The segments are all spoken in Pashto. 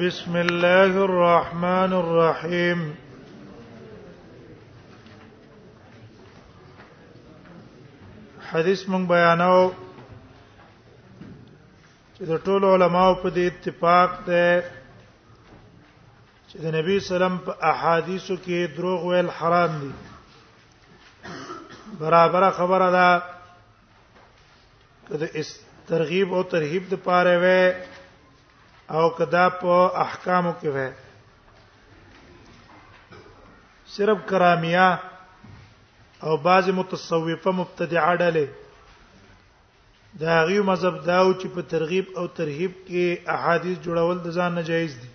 بسم الله الرحمن الرحيم حدیث مونږ بیانو چې د ټولو علماو په دې اتفاق ده چې د نبی سلام په احادیثو کې دروغ ویل حرام دي برابر خبره ده کله اس ترغیب او ترهیب د پاره وې او کدا په احکامو کې وې صرف کرامیا او بعض متصوفه مبتدعه ډلې دا غي مذهب داو چې په ترغیب او ترهیب کې احادیث جوړول د ځان ناجایز دي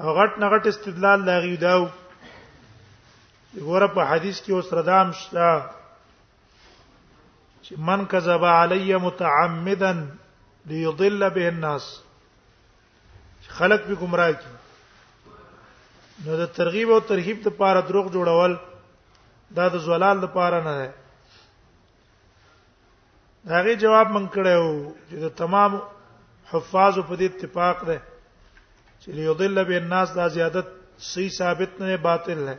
او غټ نه غټ استدلال لاغي داو ګوره په حدیث کې اوس ردام شته چې من کذب علی متعمدا ليضل به الناس خلق به گمراه کی نو د ترغیب او ترهیب د پاره دروغ جوړول دا د زلال د پاره نه ده داغه جواب من کړو چې د تمام حفاظ په دې اتفاق ده چې ليضل به الناس دا زیادت صحیح ثابت نه باطل نه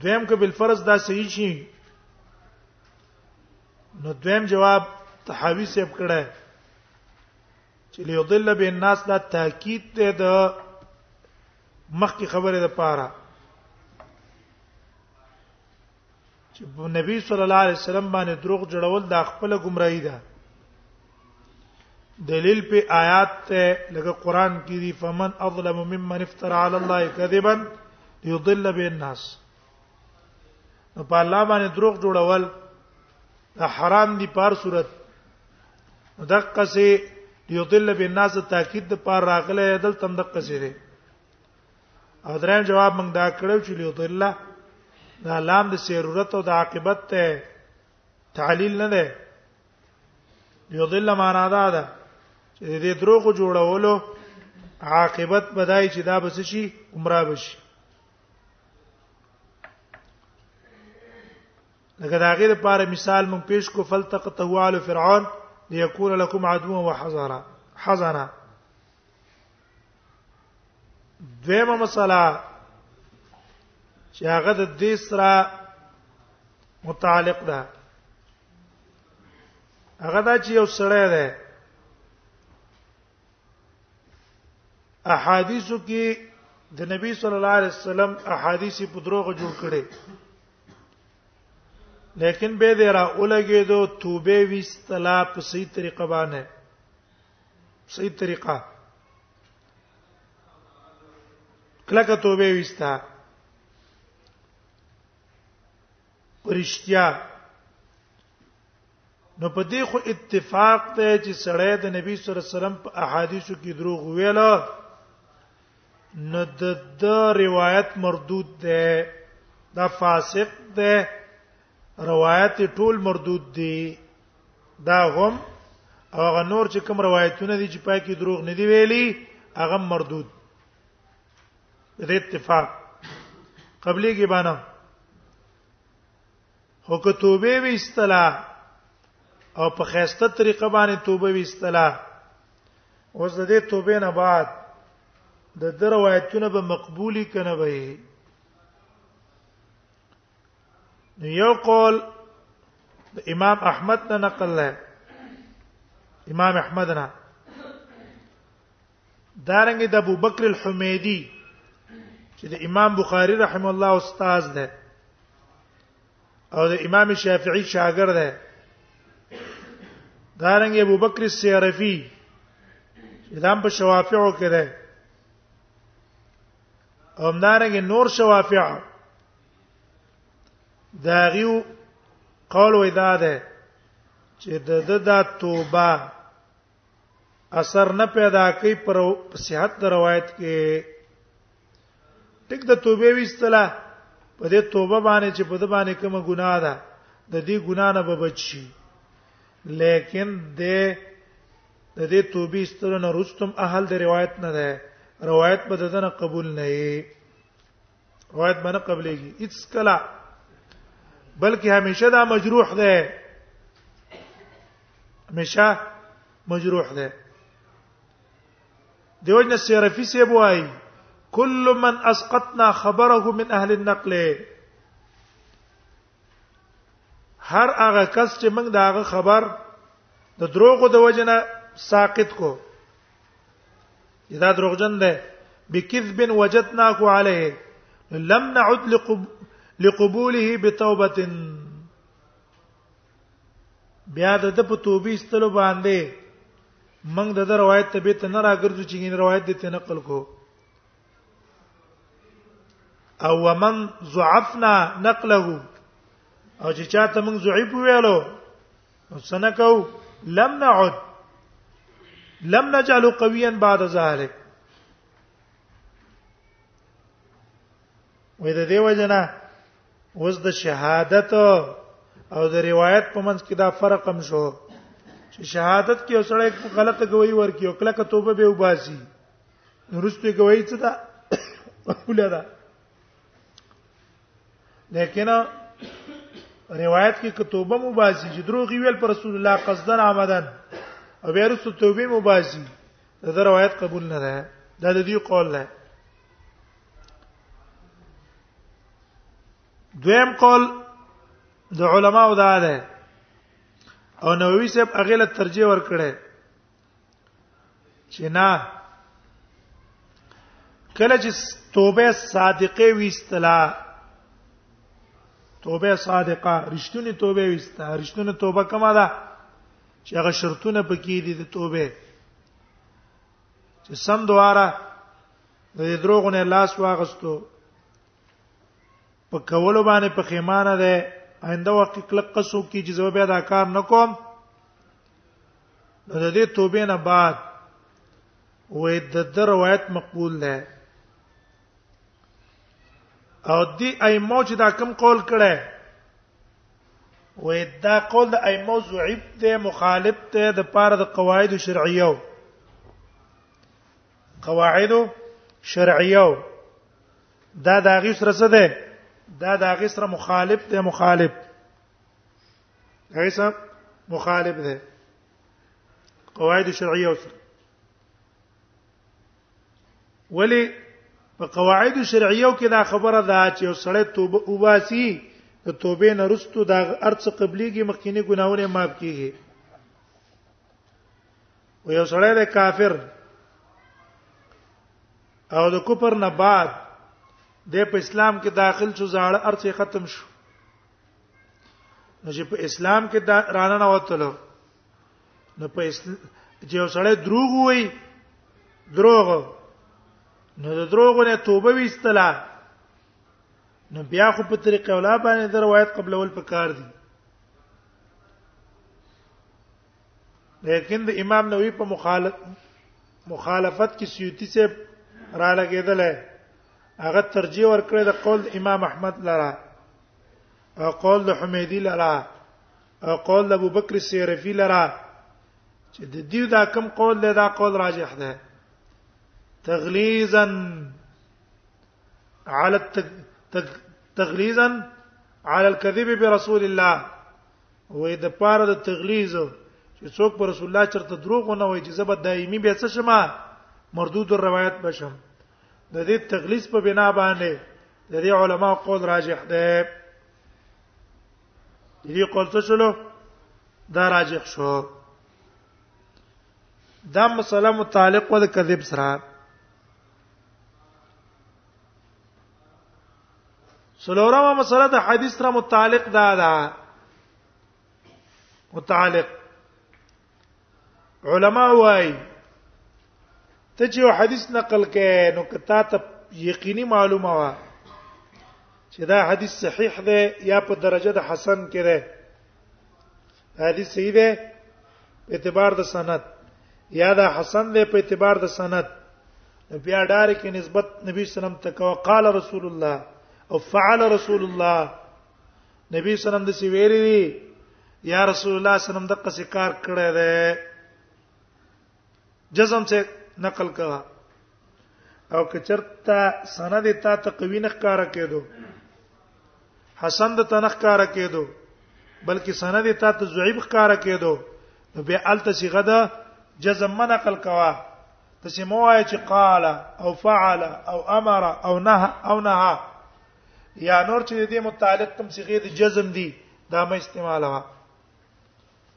دویم که بل فرض دا صحیح شي نو دویم جواب تحاوی سیب کړه چې ليضل به الناس دا تاکید ته د مخکې خبره ده پاره چې نبی صلی الله علیه وسلم باندې دروغ جوړول دا خپل گمراهی ده دلیل په آیات ته لکه قران کې دی فمن اظلم ممن افترى على الله كذبا ليضل به الناس نو په الله باندې دروغ جوړول دا حرام دي پار صورت دقه سي ليضل به الناس تاکید پر راغله دلته دقه سي دی او دریم جواب موږ دا کړو چې لیضل دا لام د ضرورت او د عاقبت ته تعلیل نه ده لیضل معنا دا ده چې دې دروغ جوړولو عاقبت بدای چې دا بس شي عمره بشي لکه دا غیر لپاره مثال مونږ پیش کو فلتقته على فرعون ليكون لكم عدوا وحزرا حزنا دویمه مسله چې هغه د دې سره متعلق ده هغه دا چې یو سړی دی احادیثو کې د نبی صلی الله علیه وسلم احادیث په دروغ جوړ کړي لیکن به دې را اولګې دو توبه وستلا په صحیح طریقه باندې صحیح طریقه کلکه توبه وستا پرشتیا نو په دې خو اتفاق ته چې سړی د نبی صلی الله علیه وسلم په احادیثو کې دروغ ویل نو د روایت مردود ده دا فاسق ده روایت ټول مردود دي دا هم او هغه نور چې کوم روایتونه دي چې پای کې دروغ نه دی ویلي هغه مردود دې اتفاق قبلي کې باندې هو که توبه وی استلا او په خیسته طریقه باندې توبه وی استلا اوس د دې توبې نه بعد د در روایتونه به مقبولي کنه به یو قول د امام احمد نه نقل لای امام احمد نه دارنګ د ابو بکر الحمیدی چې د امام بخاری رحم الله استاد ده او د امام شافعی شاګرد ده دارنګ ابو بکر السیرفی چې دام په شوافیو کې ده همدارنګه نور شوافع دا غيو قول وې دا ده چې د د د توبه اثر نه پیدا کوي پر صحت د روایت کې ټیک د توبه ویستله په دې توبه باندې چې په دې باندې کومه ګناه ده د دې ګناه نه به بچي لیکن د د دې توبې استلو نه رستم اهل د روایت نه ده روایت به دنه قبول نه وي روایت باندې قبلېږي اڅ کلا بلکې همیشه دا مجروح ده همیشه مجروح ده دیوژن سیرفی سی بوای کل من اسقطنا خبره من اهل النقل هر هغه کس چې موږ دا هغه خبر د دروغو د وجنه ساقط کو دا دروغجن ده بکذب وجدناک علیه لم نعد لقبوله بتوبه بیا د په توبې استلو باندې موږ د روایت ته به ته نه راګرځو چې ګین روایت دې ته نقل کو او ومن ضعفنا نقله او چې چاته موږ ضعیف ویلو نو څنګه کو لم نعد لم نجعل قويا بعد ذلك وې د دیو جنا اوس د شهادت او د روایت په منځ کې دا فرق هم شو چې شهادت کې اوسړی غلطه گواہی ورکي او کله کتوبه به وباسي نورسته کوي چې دا خپل ده لیکن روایت کې کتوبه مباسي چې دروغ ویل پر رسول الله قصدن عمدن او بیا رسول توبه مباسي دا روایت قبول نه ده دا د دې قول نه دویم قول د علماو دا ده او نووي صاحب اغه له ترجیح ور کړی چې نه کله چې توبه صادقه ویستلا توبه صادقه رښتونی توبه ویستا رښتونه توبه کومه ده چې هغه شرطونه پکې دي د توبه چې سم دواره د دروغونه لاس واغستو په کولو باندې په خیمانه ده آینده وخت کې کلک قصو کې چې زه بیا دا کار نکوم نو د دې توبې نه بعد وې د در روایت مقبول ده او دی ائمه چې دا کم قول کړي وې دا قول د ائمه ضعیف ده مخالف ده د پاره د قواعد شرعیه قواعد شرعیه دا د هغه سره څه ده دا د هغه سره مخالف دی مخالف هغه سره مخالف دی قواعد شرعیه او سره ولی په قواعد شرعیه کې دا خبره ده چې سړی توبه وباسي د توبې نه رستو دا ارڅ قبليږي مخکینی ګناونه معاف کیږي و یو سړی د کافر او د کفر نه بعد د په اسلام کې داخل شو زاړه ارڅ ختم شو نو چې په اسلام کې دا رانه نه وتلو نو په اسلام چې وسړی دروغ وای دروغ نو د دروغ نه توبه وستلا نو بیا خو په طریقې ولا باندې د روایت قبل ول پکار دي لیکن د امام نووي په مخالف مخالفت کې سیوطي سے را لګیدل هغه ترجیح ورکړی د قول امام احمد لرا او قول د حمیدی لرا او قول د ابوبکر سیرفی لرا چې د دې دا کم قول له دا قول راجح ده تغلیظا على التغ... تغ... تغلیظا على الكذب برسول الله وې د پاره د تغلیظ چې څوک پر رسول الله چرته دروغ نه وایي چې زبر دایمي به څه شمه مردود الروایت بشم د دې تغلیظ په بنا باندې د دې علما قول راجح ده د دې قول څه شلو دا راجح شو دا مسله متعلق ول کذب سره سلورمه مسله د حدیث سره متعلق ده دا متعلق علما وای ته چې حدیث نقل کې نو کته ته یقیني معلومه وا چې دا حدیث صحیح ده یا په درجه د حسن کې ده حدیث صحیح ده په اعتبار د سند یا دا حسن ده په اعتبار د سند بیا ډار کې نسبت نبی سلام ته کو قال رسول الله او فعل رسول الله نبی سلام د سی ویری یا رسول الله سلام د قصې کار کړی دی جزم څه نقل کړه او کچرتا سند ته تقوی نه ښکارا کېدو حسن د تنخ ښکارا کېدو بلکې سند ته ته ضعیف ښکارا کېدو نو به الته صيغه ده جزم من نقل کوا ته چې موای چې قال او فعل او امر او نه او نه یا نور چې دې متعلق کوم صيغه د جزم دي دا مې استعمالوه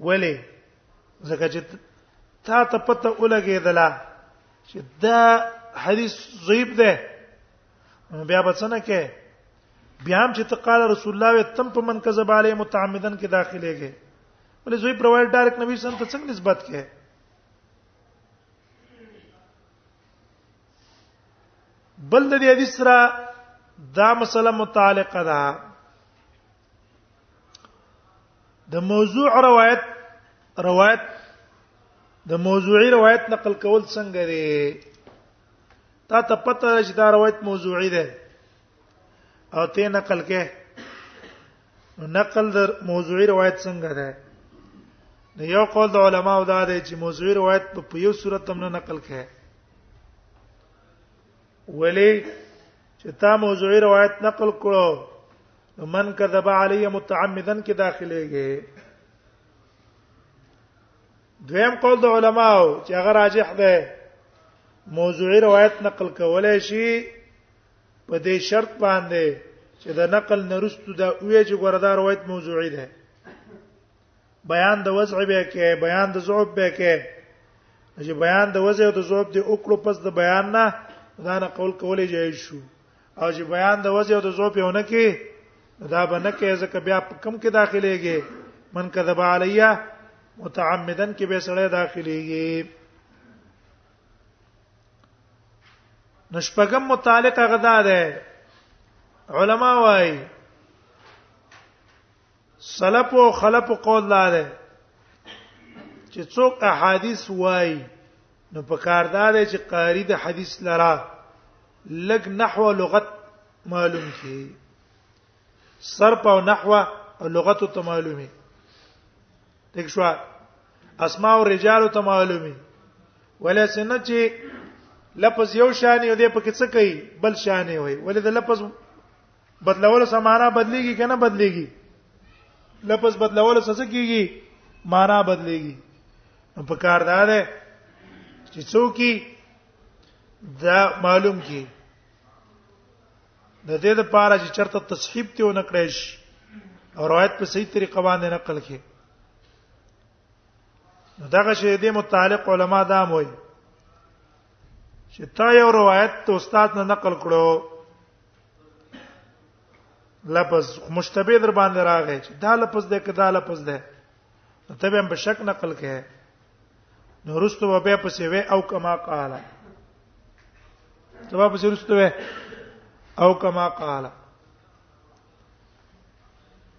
ولی زکه چې تا ته پته ولګېدله چې دا حدیث ضعیف ده نو بیا به څنګه کې بیا هم چې تقال رسول الله وي تم په من کذب علی متعمدن کې داخليږي ولې زوی پر وایي ډایرک نبی سم ته څنګه نسبت کې بل د دې حدیث سره دا مسله متعلقه ده د موضوع روایت روایت د موضوعي روایت نقل کول څنګه دی تا ته پته چې دا روایت موضوعي ده او ته نقل کې نقل د موضوعي روایت څنګه ده د یو قول د علماو دا دی چې موضوعي روایت په یو صورت هم نه نقل کړي ولی چې تا موضوعي روایت نقل کړو نو من کذب علی متعمدا کې داخليږي دویم قول د علماو چې هغه راجح ده موضوعي روایت نقل کولای شي په دې شرط باندې چې د نقل نرستو دا وې چې ګوردار روایت موضوعي ده بیان د وضع به کې بیان د ضعف به کې چې بیان د وضع او د ضعف د اوکړو پس د بیان نه دا نه قول کولې جایز شو او چې بیان د وضع او د ضعف یو نه کې دا به نه کې ځکه بیا په کم کې داخليږي من کذب علیا متعمدا کې به سړی داخليږي نشپغم متعلق غدا ده علما وايي سلف او خلف قول لاله چې څوک احادیث وای نو په کار دار چې قاری د حدیث لرا لګ نحو لغت معلوم کی صرف او نحو او لغت ته معلومه دښ شو اسماء او رجال ته معلومه ولا سنه چې لفظ یو شان یو دی په کې څه کوي بل شان وي ولې د لفظ بدلول سمانا بدليږي کنه بدليږي لفظ بدلول څه کیږي معنا بدليږي په کار دا ده چې څوک دا معلوم کی د دې لپاره چې چرته تصحیب ته و نکړې شي او روایت په صحیح طریقه باندې نقل کړي نو دغه شی دې متعلق علما دا موي چې تا یو روایت ته استاد نه نقل کړو لفظ مشتبه در باندې راغی چې دا لفظ دې کدا لفظ دې نو ته به شک نقل کې نو رستو به په سی وې او کما قال ته به په سی رستو وې او کما قال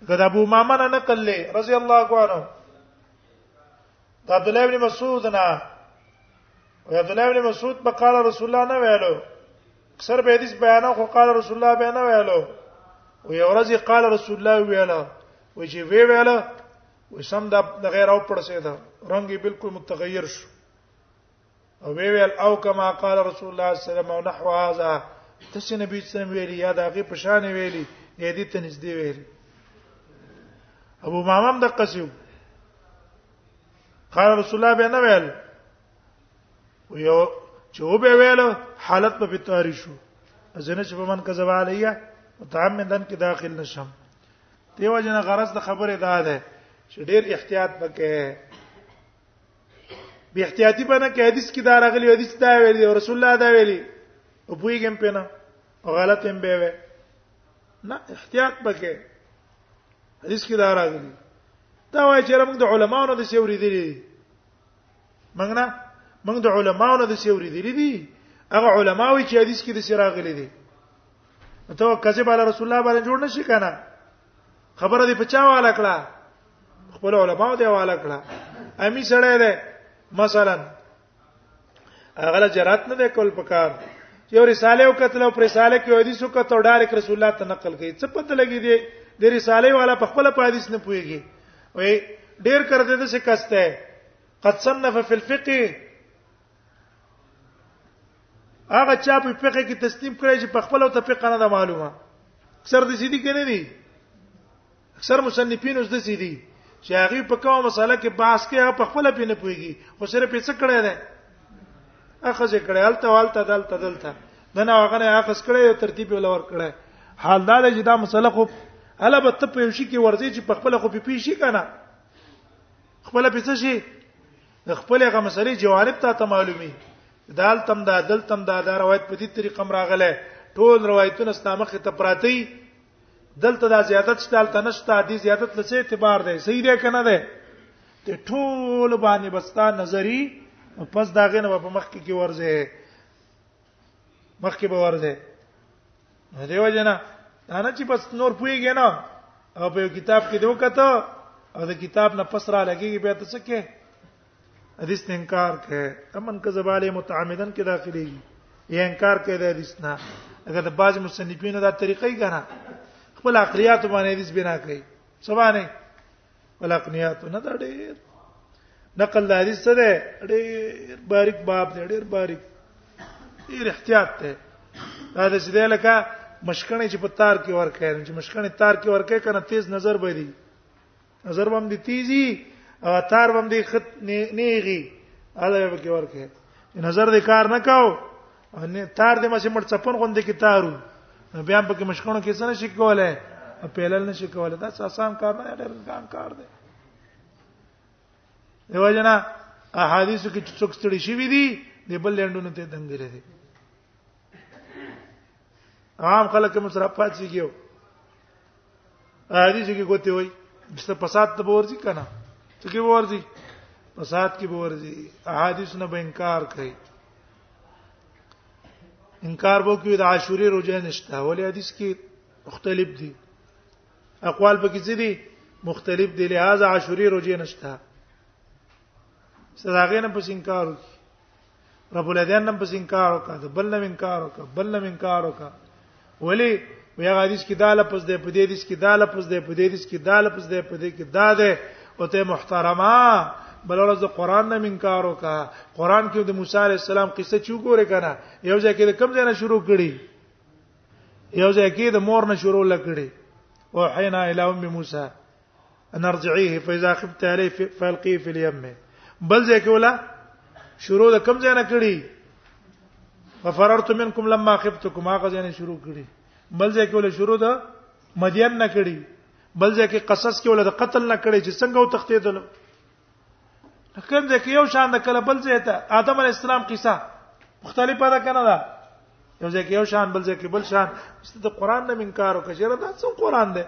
کدا ابو ماما نه نقل لې رضی الله عنه دا عبد الله ابن مسعود نه عبد الله ابن مسعود په قال رسول الله نه ویلو اکثر به حدیث بیانو خو قال رسول الله بیان ویلو او یو ورځ قال رسول الله ویلا و چې وی ویلا و سم د غیر او پر سیدا رنگ بالکل متغیر شو او وی ویل او کما قال رسول الله صلی الله علیه وسلم او نحو هذا تاسو نبی صلی الله علیه وسلم ویلی یا دغه په شان ویلی یا دې ته نږدې ویلی ابو مامم د قصیو قال رسول الله بیا نه ویل ویو چې او به ویل حالت په فطاری شو ځنه چې په من کذب علیه متعمدن کې داخل نشم دیو جن غرض د خبره دا ده چې ډیر احتیاط وکړي به احتیاطی باندې کې حدیث کې دا راغلی حدیث دا ویلی او رسول الله دا ویلی او پویګم په نه او غلط هم به وي نه احتیاط وکړي حدیث کې دا راغلی دا وایي چې موږ د علماونو د سیوري دي موږ نه موږ د علماو نه د سیوري دي دي هغه علماوی چې حدیث کې د سراغلي دي ته کذب علی رسول الله باندې جوړ نشي کنه خبره دې پچاواله کړه خپل علماو دې واله کړه امی سره ده مثلا هغه جرات نه ده کول پکار یو رساله او کتل او رساله کې حدیثو کته ډایرک رسول الله ته نقل کړي څه پته لګی دی د رساله والا په خپل په حدیث نه پويږي وي ډیر کر دې د څه کسته قد صنف فی الفقه هغه چا په فقه کې تسلیم کړی چې په خپل او ته فقه نه معلومه اکثر د سیدی کې نه دي اکثر مصنفین اوس د سیدی چې هغه په کومه مسله کې باس کې هغه په خپل پینې پويږي خو سره پیڅ کړی دی اخذ کړی الته والته دلته دلته دنه هغه نه اخس کړي او ترتیب ولا ور کړي حال دا چې دا مسله خو الا به ته په یو شي کې ورځي چې په خپل خو په پیشي کنه خپل په څه شي خپل هغه مسلې جوانب ته ته معلومي دال تم دا دل تم دا دا روایت په دې طریقه مراغله ټول روایتونه ستامخ ته پراتی دلته دا زیادت شته دلته نشته دې زیادت لڅې اعتبار دی صحیح دی کنه ده ته ټول باندې بستا نظری پس داغه نه په مخ کې ورځي مخکې به ورځه دیو جنا دا نه چې بس نور پويږي نه او په کتاب کې دیو کته او د کتاب نه پس را لګيږي به تاسو کې حدیث نه انکار کوي امن کذب علی متعمدن کې داخليږي یې انکار کوي د حدیث نه اگر د باج مصنفینو دا طریقې کنه خپل عقلیات باندې حدیث بنا کوي سبانه ولقنیاتو نه دا ډېر نقل حدیث سره ډېر باریک باب دی ډېر باریک ډېر احتیاط ته دا د څه دی لکه مشکڼې چې په تار کې ورکه چې مشکڼې تار کې ورکه کنه تیز نظر به دی نظر باندې دی تیزی او تار باندې دی خط نیغي اله به کې ورکه نظر دې کار نه کاو نه تار دې مشه مړ چپن غوندې کې تارو بیا په کې مشکونو کې څه نشي کولای پیلل نشي کولای دا آسان کار نه ډېر ګان کار دی دیو جنا احادیث کې څوک ستړي شي وي دي د بل لندونو ته دنګره دي عام خلک هم سره پاتې کیو دې چې کوته وای چې فساد ته ورځي کنه ته کې ورځي فساد کې ورځي احادیث نه به انکار کوي انکار وو کې د عاشوري روزه نشته ولې حدیث کې مختلف دي اقوال په کې څه دي مختلف دي لہذا عاشوري روزه نشته صداغه نه پس انکار وکړي رب العالمین نن پس انکار وکړ د بل نن انکار وکړ بل نن انکار وکړ ولی ویا حدیث کې دا لفظ دی په دې حدیث کې دا لفظ دی په دې حدیث کې دا لفظ دی په دې کې دا دی او ته محترمه بل ورځ د قران نه انکار وکړه قران کې د موسی علی السلام قصه چو ګوره کنه یو ځای کې کم ځای نه شروع کړي یو ځای کې د مور نه شروع لکړي او حینا الی ام موسی ان ارجعيه فاذا خفت عليه فالقيه في اليم بل ځکه ولا شروع د کم ځای نه کړی ففررت منكم لما خفتكم هغه ځای نه شروع کړی بل ځکه ولا شروع د مدین نه کړی بل ځکه قصص کې ولا د قتل نه کړی چې څنګه وتختیدل کوم ځای کې یو شان د کله بل ځای ته آدم علی السلام قصه مختلفه ده کنه ده یو ځای کې یو شان بل ځای کې بل شان ست د قران نه منکار او کجره دا څو قران ده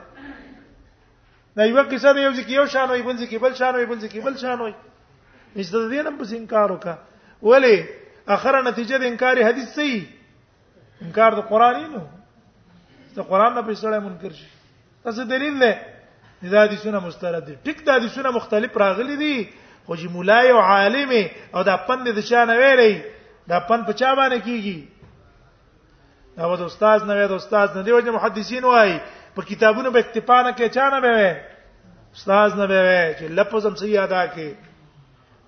دا یو قصه دی یو ځای کې یو شان وي بل ځای کې بل شان وي بل ځای کې بل شان وي هیڅ د دې نه په انکار وکا ولی اخره نتیجه د انکار حدیث سي انکار د قران نه د قران نه په سره منکر شي تاسو دلیل ده دا حدیثونه مستند دي ټیک دا حدیثونه مختلف راغلي دي خو چې مولا یو عالم او دا پند د چا نه ویلي دا پند په چا باندې کیږي دا و د استاد نه وی د استاد نه دی وجه محدثین وای په کتابونو به اکتفا نه کې چا نه به استاد نه به چې لفظ هم صحیح ادا کې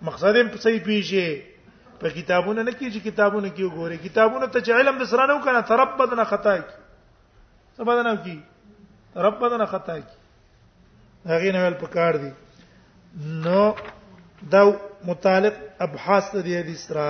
مقصد هم صحیح پیږي په کتابونو نه کې چې کتابونو کې وګوري کتابونو ته چې علم د سره نه وکنه تربد نه خطا کی څه بدنه کی رب بدنه خطا کی هغه نه ول پکار دي نو دا متعلق ابحاث دي حدیث را